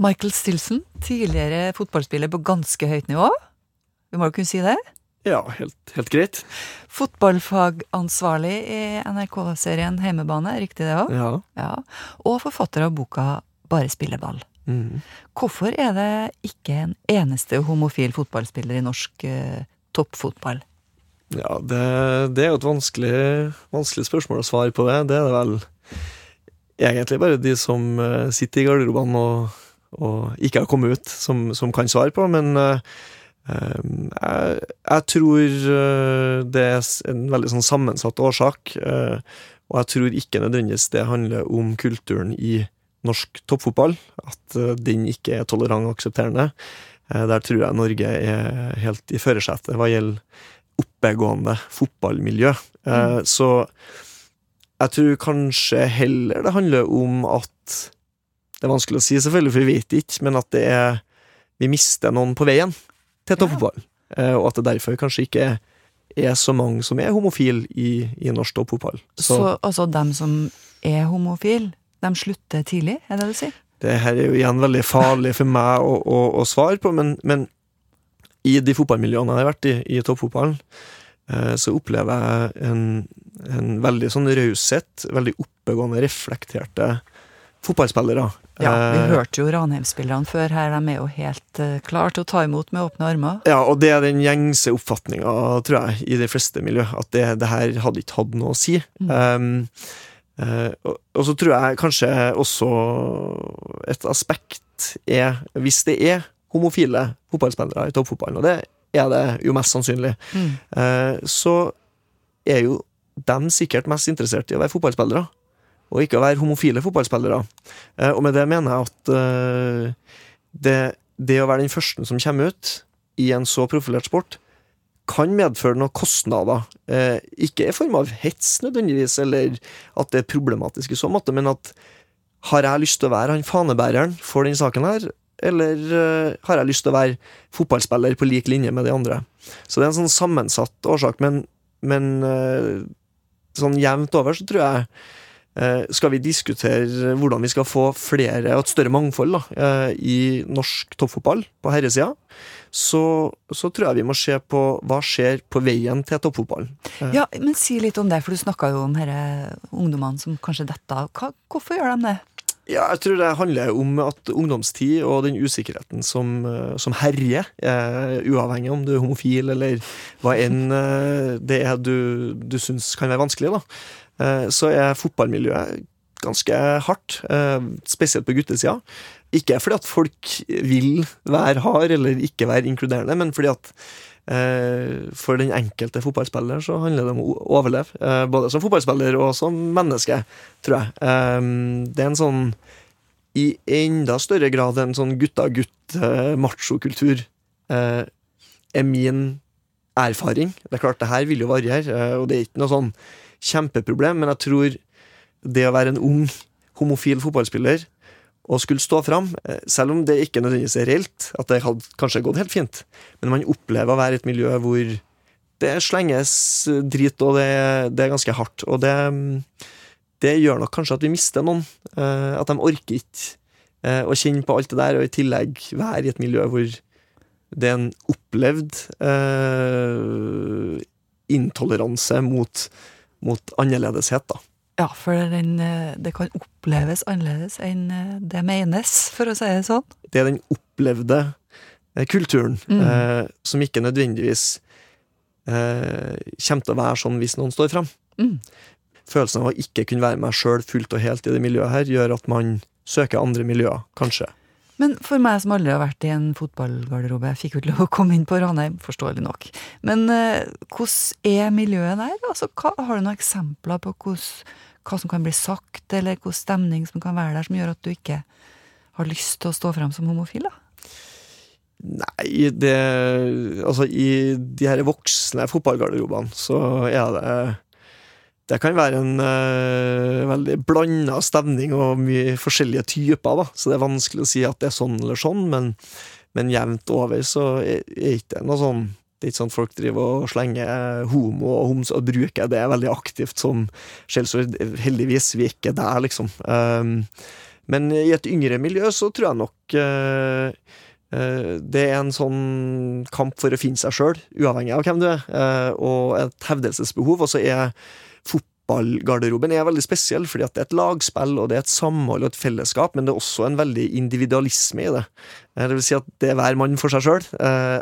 Michael Stilson, tidligere fotballspiller på ganske høyt nivå. Vi må jo kunne si det? Ja, helt, helt greit. Fotballfagansvarlig i NRK-serien Heimebane, riktig det òg? Ja. Ja. Og forfatter av boka Bare spilleball. Mm. Hvorfor er det ikke en eneste homofil fotballspiller i norsk eh, toppfotball? Ja, det, det er jo et vanskelig, vanskelig spørsmål å svare på det. Det er det vel egentlig bare de som eh, sitter i garderobene og, og ikke har kommet ut, som, som kan svare på. Men eh, eh, jeg, jeg tror eh, det er en veldig sånn sammensatt årsak. og jeg tror ikke nødvendigvis det handler om kulturen i norsk toppfotball. At den ikke er tolerant og aksepterende. Der tror jeg Norge er helt i førersetet hva gjelder oppegående fotballmiljø. Mm. Så jeg tror kanskje heller det handler om at Det er vanskelig å si, selvfølgelig, for vi vet ikke, men at det er Vi mister noen på veien til toppfotball. Ja. Og at det derfor kanskje ikke er så mange som er homofile i, i norsk toppfotball. Så, altså dem som er homofile, de slutter tidlig, er det det du sier? Det her er jo igjen veldig farlig for meg å, å, å svare på, men, men i de fotballmiljøene jeg har vært i, i toppfotballen, eh, så opplever jeg en, en veldig sånn raushet, veldig oppegående, reflekterte fotballspillere. Ja, vi Eh, hørte jo Ranheim-spillerne før her, de er jo helt uh, klare til å ta imot med åpne armer. Ja, og det er den gjengse oppfatninga, tror jeg, i de fleste miljø, at det, det her hadde ikke hatt noe å si. Um, uh, og, og så tror jeg kanskje også et aspekt er, hvis det er homofile fotballspillere i toppfotballen, og det er det jo mest sannsynlig, Mm. uh, så er jo dem sikkert mest interessert i å være fotballspillere, og ikke å være homofile fotballspillere. Eh, og med det mener jeg at eh, det, det å være den første som kommer ut i en så profilert sport, kan medføre noen kostnader. Eh, ikke i form av hets nødvendigvis, eller at det er problematisk i så måte, men at har jeg lyst til å være han fanebæreren for den saken her, eller har jeg lyst til å være fotballspiller på lik linje med de andre? Så det er en sånn sammensatt årsak, men, men sånn jevnt over så tror jeg skal vi diskutere hvordan vi skal få flere og et større mangfold da, eh, i norsk toppfotball på herresida, så, så tror jeg vi må se på hva skjer på veien til toppfotballen. Eh, Ja, men si litt om det, for du snakka jo om disse ungdommene som kanskje detter av. Hvorfor gjør de det? Ja, jeg tror det handler om at ungdomstid og den usikkerheten som, eh, som herjer, eh, uavhengig om du er homofil eller hva enn eh, det er du, du syns kan være vanskelig, da, eh, så er fotballmiljøet ganske hardt, eh, spesielt på guttesida. Ikke fordi at folk vil være hard eller ikke være inkluderende, men fordi at eh, for den enkelte fotballspiller så handler det om å overleve. Eh, både som fotballspiller og som menneske, tror jeg. Eh, det er en sånn i enda større grad en sånn gutta-gutt-machokultur, eh, er min erfaring. Det er klart, det her vil jo variere, eh, og det er ikke noe sånn kjempeproblem, men jeg tror det å være en ung homofil fotballspiller og skulle stå fram, eh, selv om det ikke nødvendigvis er reelt, at det hadde kanskje gått helt fint, men man opplever å være i et miljø hvor det slenges drit, og det, det er ganske hardt. Og det, det gjør nok kanskje at vi mister noen. eh, At de orker ikke eh, å kjenne på alt det der, og i tillegg være i et miljø hvor det er en opplevd eh, intoleranse mot, mot annerledeshet, da. Ja, for den, eh, det kan oppleves annerledes enn eh, det menes, for å si det sånn. Det er den opplevde eh, kulturen, Mm. eh, som ikke nødvendigvis eh, kommer til å være sånn hvis noen står fram. Mm. Følelsen av å ikke kunne være meg sjøl fullt og helt i det miljøet her, gjør at man søker andre miljøer, kanskje. Men for meg som aldri har vært i en fotballgarderobe, jeg fikk jo ikke lov å komme inn på Ranheim, forståelig nok. Men eh, hvordan er miljøet der? Altså, hva, har du noen eksempler på hvordan, hva som kan bli sagt, eller hvilken stemning som kan være der, som gjør at du ikke har lyst til å stå fram som homofil? da? Nei, det Altså, i de her voksne fotballgarderobene så er det Det kan være en uh, veldig blanda stemning og mye forskjellige typer, da. Så det er vanskelig å si at det er sånn eller sånn, men, men jevnt over så er er ikke noe sånn det er ikke sånn folk driver og slenger homo og homse og bruker det veldig aktivt som skjellsord. Heldigvis, vi er ikke der, liksom. Um, Men i et yngre miljø så tror jeg nok eh, eh, det er en sånn kamp for å finne seg sjøl, uavhengig av hvem du er, og et hevdelsesbehov. Og så er fotballgarderoben er veldig spesiell, fordi at det er et lagspill, og det er et samhold og et fellesskap, men det er også en veldig individualisme i det. Eh, Det vil si at det er hver mann for seg sjøl.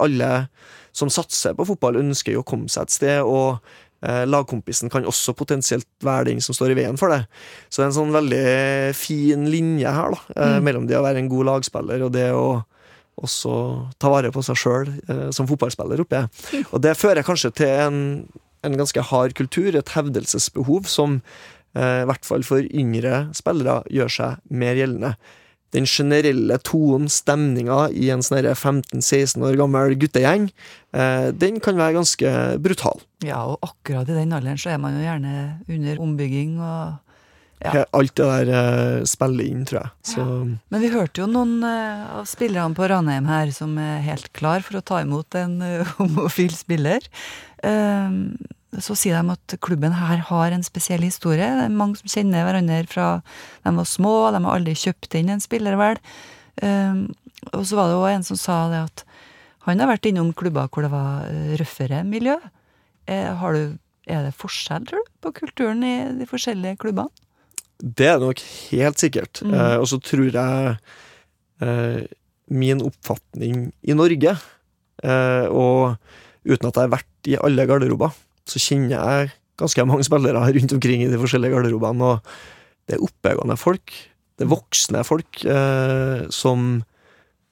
Alle som satser på fotball, ønsker jo å komme seg et sted, og eh, lagkompisen kan også potensielt være den som står i veien for det. Så det er en sånn veldig fin linje her, da, eh, Mm. mellom det å være en god lagspiller og det å også ta vare på seg sjøl eh, som fotballspiller oppe. Og det fører kanskje til en, en ganske hard kultur, et hevdelsesbehov, som eh, i hvert fall for yngre spillere gjør seg mer gjeldende. Den generelle tonen, stemninga i en sånn 15-16 år gammel guttegjeng, eh, den kan være ganske brutal. Ja, og akkurat i den alderen så er man jo gjerne under ombygging og Ja. Alt det der uh, spiller inn, tror jeg. Så Men vi hørte jo noen uh, av spillerne på Ranheim her som er helt klar for å ta imot en uh, homofil spiller. Ehm, så sier de at klubben her har en spesiell historie. Det er mange som kjenner hverandre fra de var små, de har aldri kjøpt inn en spiller, vel. Ehm, og så var det jo en som sa det at han har vært innom klubber hvor det var eh, røffere miljø. Er, har du, er det forskjell, tror du, på kulturen i de forskjellige klubbene? Det er det nok helt sikkert. Mm. Eh, og så tror jeg eh, min oppfatning i Norge, eh, og uten at jeg har vært i alle garderober, så kjenner jeg ganske mange spillere rundt omkring i de forskjellige garderobene, og det er oppegående folk. Det er voksne folk eh, som,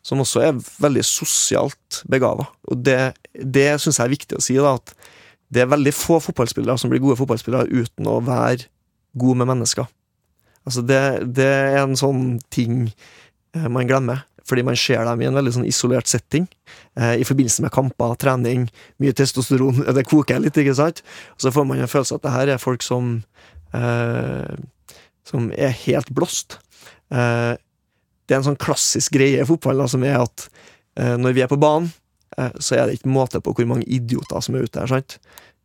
som også er veldig sosialt begava. Og det, det syns jeg er viktig å si, da, at det er veldig få fotballspillere som blir gode fotballspillere uten å være gode med mennesker. Altså det, det er en sånn ting eh, man glemmer, fordi man ser dem i en veldig sånn isolert setting. Eh, I forbindelse med kamper, trening, mye testosteron, det koker litt, ikke sant? Og så får man en følelse at det her er folk som eh, som er helt blåst. Eh, det er en sånn klassisk greie i fotball som er at eh, når vi er på banen, eh, så er det ikke måte på hvor mange idioter som er ute her. sant?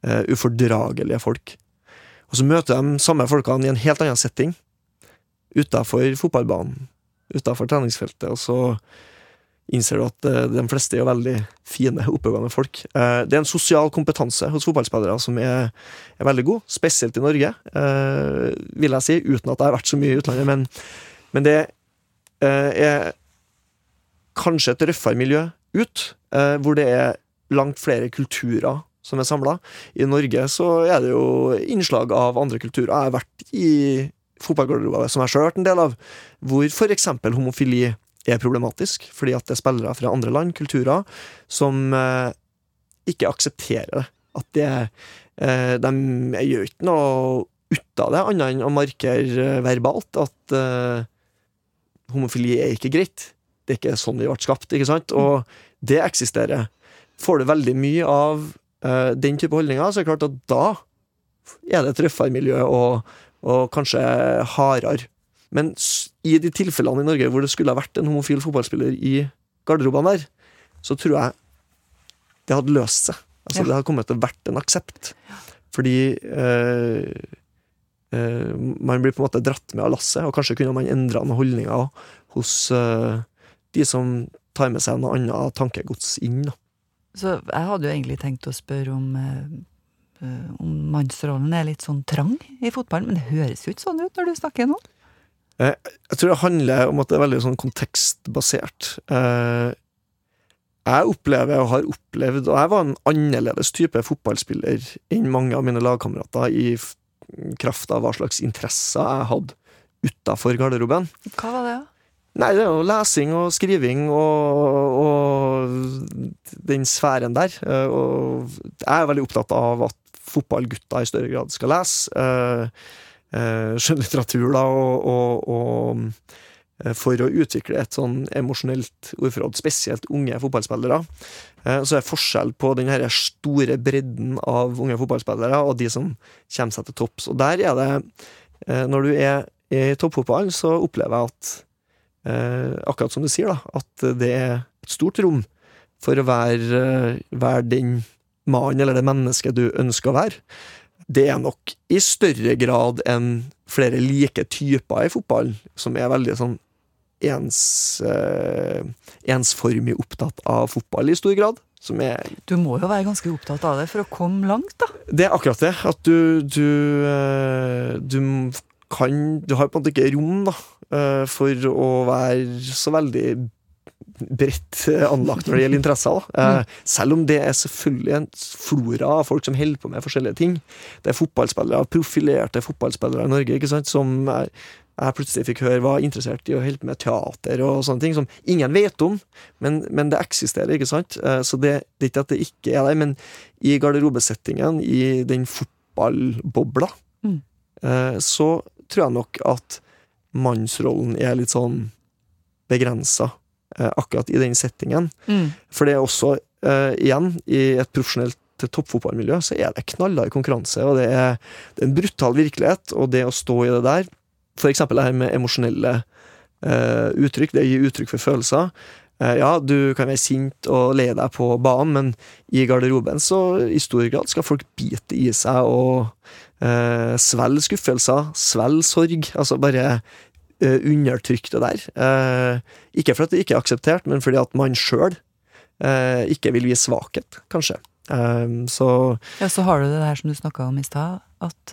Ufordragelige folk. Og så møter de samme folkene i en helt annen setting utafor fotballbanen, utafor treningsfeltet, og så innser du at eh, de fleste er veldig fine, oppegående folk. Eh, det er en sosial kompetanse hos fotballspillere som er, er veldig god, spesielt i Norge, eh, vil jeg si, uten at jeg har vært så mye i utlandet, men, men det er kanskje et røffere miljø ut, hvor det er langt flere kulturer som er samla. I Norge så er det jo innslag av andre kulturer. Jeg har vært i fotballgarderober som jeg sjøl har vært en del av, hvor eksempel homofili er problematisk, fordi at det er spillere fra andre land, kulturer, som eh, ikke aksepterer det. At det eh, De gjør ikke noe ut av det, annet enn å markere eh, verbalt at eh, homofili er ikke greit. Det er ikke sånn vi ble skapt, ikke sant? Og det eksisterer. Får du veldig mye av eh, den type holdninger, så er det klart at da er det et røffere miljø, og, og kanskje hardere. Men i de tilfellene i Norge hvor det skulle ha vært en homofil fotballspiller i garderobene der, så tror jeg det hadde løst seg. Altså Ja. Det hadde kommet til å vært en aksept. Fordi eh, eh, man blir på en måte dratt med av lasset, og kanskje kunne man endra noen holdninger hos eh, de som tar med seg noe annet tankegods inn. Da. Så jeg hadde jo egentlig tenkt å spørre om eh, om mannsrollen er litt sånn trang i fotballen, men det høres jo ikke sånn ut når du snakker nå. Jeg tror det handler om at det er veldig sånn kontekstbasert. Eh, jeg opplever og har opplevd, og jeg var en annerledes type fotballspiller enn mange av mine lagkamerater i kraft av hva slags interesser jeg hadde utafor garderoben. Hva var det, da? Nei, det er jo lesing og skriving og, og den sfæren der. Eh, Og jeg er veldig opptatt av at fotballgutter i større grad skal lese. eh, eh, Skjønnlitteratur, da, og, og, og eh, for å utvikle et sånn emosjonelt ordforråd, spesielt unge fotballspillere. Så er forskjell på den her store bredden av unge fotballspillere og de som kommer seg til topps. Og der er det, når du er i toppfotballen, så opplever jeg at akkurat som du sier, da, at det er et stort rom for å være, være den mannen eller det mennesket du ønsker å være. det er nok i større grad enn flere like typer i fotball, som er veldig sånn ens, eh, ensformig opptatt av fotball i stor grad. Som er Du må jo være ganske opptatt av det for å komme langt, da. Det er akkurat det. At du Du, eh, du kan Du har på en måte ikke rom, da, eh, for å være så veldig bredt eh, anlagt når det gjelder interesser. Eh, selv om det er selvfølgelig en flora av folk som holder på med forskjellige ting. Det er fotballspillere, profilerte fotballspillere i Norge ikke sant, som er, jeg plutselig fikk høre var interessert i å holde på med teater og sånne ting, som ingen vet om, men, men det eksisterer, ikke sant? Eh, Så det, det er ikke at det ikke er der, men i garderobesettingen, i den fotballbobla, Mm. så tror jeg nok at mannsrollen er litt sånn begrensa akkurat i den settingen. Mm. For det er også, eh, igjen, i et profesjonelt toppfotballmiljø, så er det knallhard konkurranse, og det er, det er en brutal virkelighet, og det å stå i det der, for eksempel det her med emosjonelle eh, uttrykk, det gir uttrykk for følelser. Eh, ja, du kan være sint og lei deg på banen, men i garderoben så i stor grad skal folk bite i seg og eh, svelge skuffelser, svelge sorg. Altså bare eh, undertrykk det der. Eh, ikke fordi det ikke er akseptert, men fordi at man sjøl eh, ikke vil vise svakhet, kanskje. Så Ja, så har du det der som du snakka om i stad, at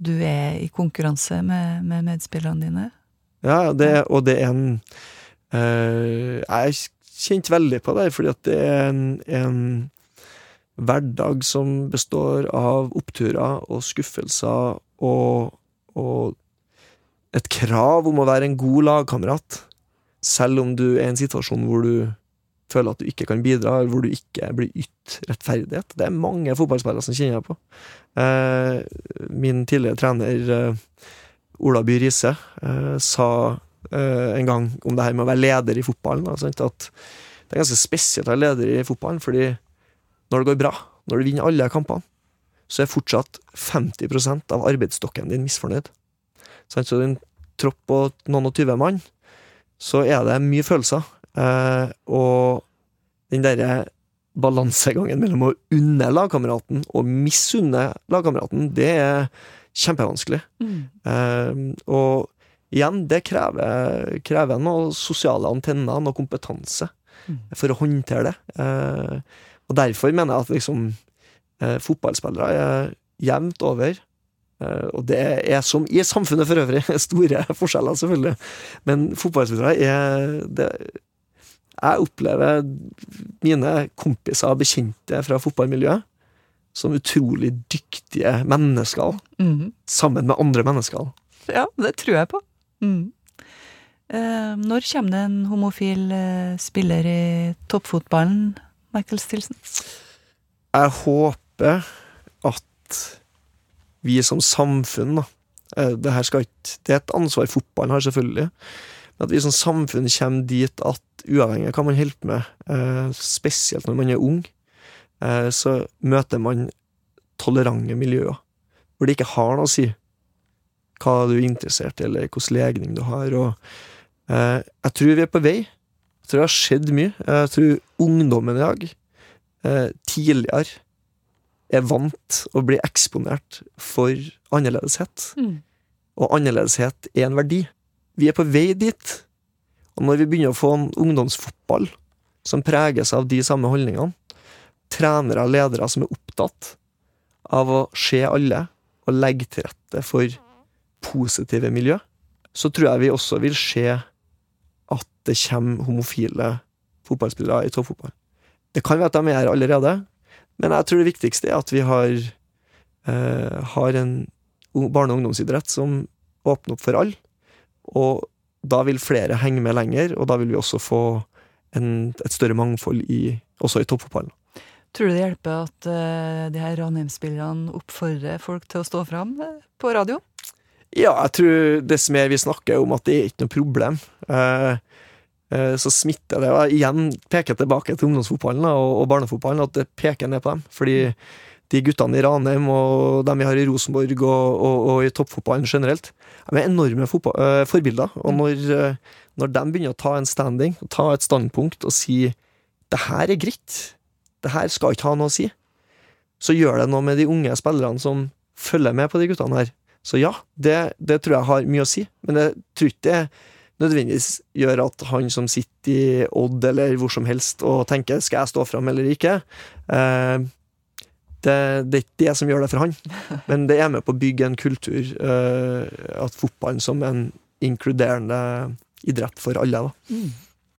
du er i konkurranse med, med medspillerne dine. Ja, det, og det er en Jeg har kjent veldig på det, fordi at det er en, en hverdag som består av oppturer og skuffelser og, og et krav om å være en god lagkamerat, selv om du er i en situasjon hvor du føler at du ikke kan bidra, eller hvor du ikke blir ytt rettferdighet. Det er mange fotballspillere som kjenner jeg på. Eh, min tidligere trener eh, Ola By Riise eh, sa en gang om det her med å være leder i fotballen, at det er ganske spesielt å være leder i fotballen, fordi når det går bra, når du vinner alle kampene, så er fortsatt 50% av arbeidsstokken din misfornøyd. Sant? det er en tropp på noen og tyve mann, så er det mye følelser. Eh, og den derre balansegangen mellom å unne lagkameraten og misunne lagkameraten, det er kjempevanskelig. Eh, og igjen, det krever, krever noen sosiale antenner, noe kompetanse, Mm. for å håndtere det. Eh, og derfor mener jeg at liksom fotballspillere er jevnt over og det er som i samfunnet for øvrig, store forskjeller selvfølgelig, men fotballspillere er det, Jeg opplever mine kompiser og bekjente fra fotballmiljøet som utrolig dyktige mennesker, Mhm. sammen med andre mennesker. Ja, det tror jeg på. Mm. Eh, når kommer det en homofil eh, spiller i toppfotballen, Michael Stilson? Jeg håper at vi som samfunn, da eh, det, ikke, det er et ansvar fotballen har, selvfølgelig. Men at vi som samfunn kommer dit at uavhengig av hva man holder på med, eh, spesielt når man er ung, eh, så møter man tolerante miljøer hvor det ikke har noe å si hva du er interessert i, eller hvilken legning du har. Og, jeg tror vi er på vei. Jeg tror det har skjedd mye. Jeg tror ungdommen i dag tidligere er vant å bli eksponert for annerledeshet. Mm. Og annerledeshet er en verdi. Vi er på vei dit. Og når vi begynner å få en ungdomsfotball som preges av de samme holdningene, trenere og ledere som er opptatt av å se alle og legge til rette for positive miljø, så tror jeg vi også vil se at det kommer homofile fotballspillere i toppfotball. Det kan være at de er her allerede, men jeg tror det viktigste er at vi har, eh, har en barne- og ungdomsidrett som åpner opp for alle. Og da vil flere henge med lenger, og da vil vi også få en, et større mangfold i, også i toppfotballen. Tror du det hjelper at uh, de her Ranheim-spillerne oppfordrer folk til å stå fram eh, på radio? Ja, jeg tror dess mer vi snakker om at det er ikke noe problem, eh, så smitter det. Og igjen peker tilbake til ungdomsfotballen og, og barnefotballen, at det peker ned på dem. Fordi de guttene i Ranheim og dem vi har i Rosenborg og, og, og i toppfotballen generelt, de er enorme eh, forbilder. Og når, eh, når de begynner å ta en standing, ta et standpunkt og si det her er greit, det her skal ikke ha noe å si, så gjør det noe med de unge spillerne som følger med på de guttene her. Så ja, det, det tror jeg har mye å si, men jeg tror ikke det nødvendigvis gjør at han som sitter i Odd eller hvor som helst og tenker 'skal jeg stå fram eller ikke', eh, det, det er ikke det som gjør det for han. Men det er med på å bygge en kultur, eh, at fotballen som en inkluderende idrett for alle. da. Mm.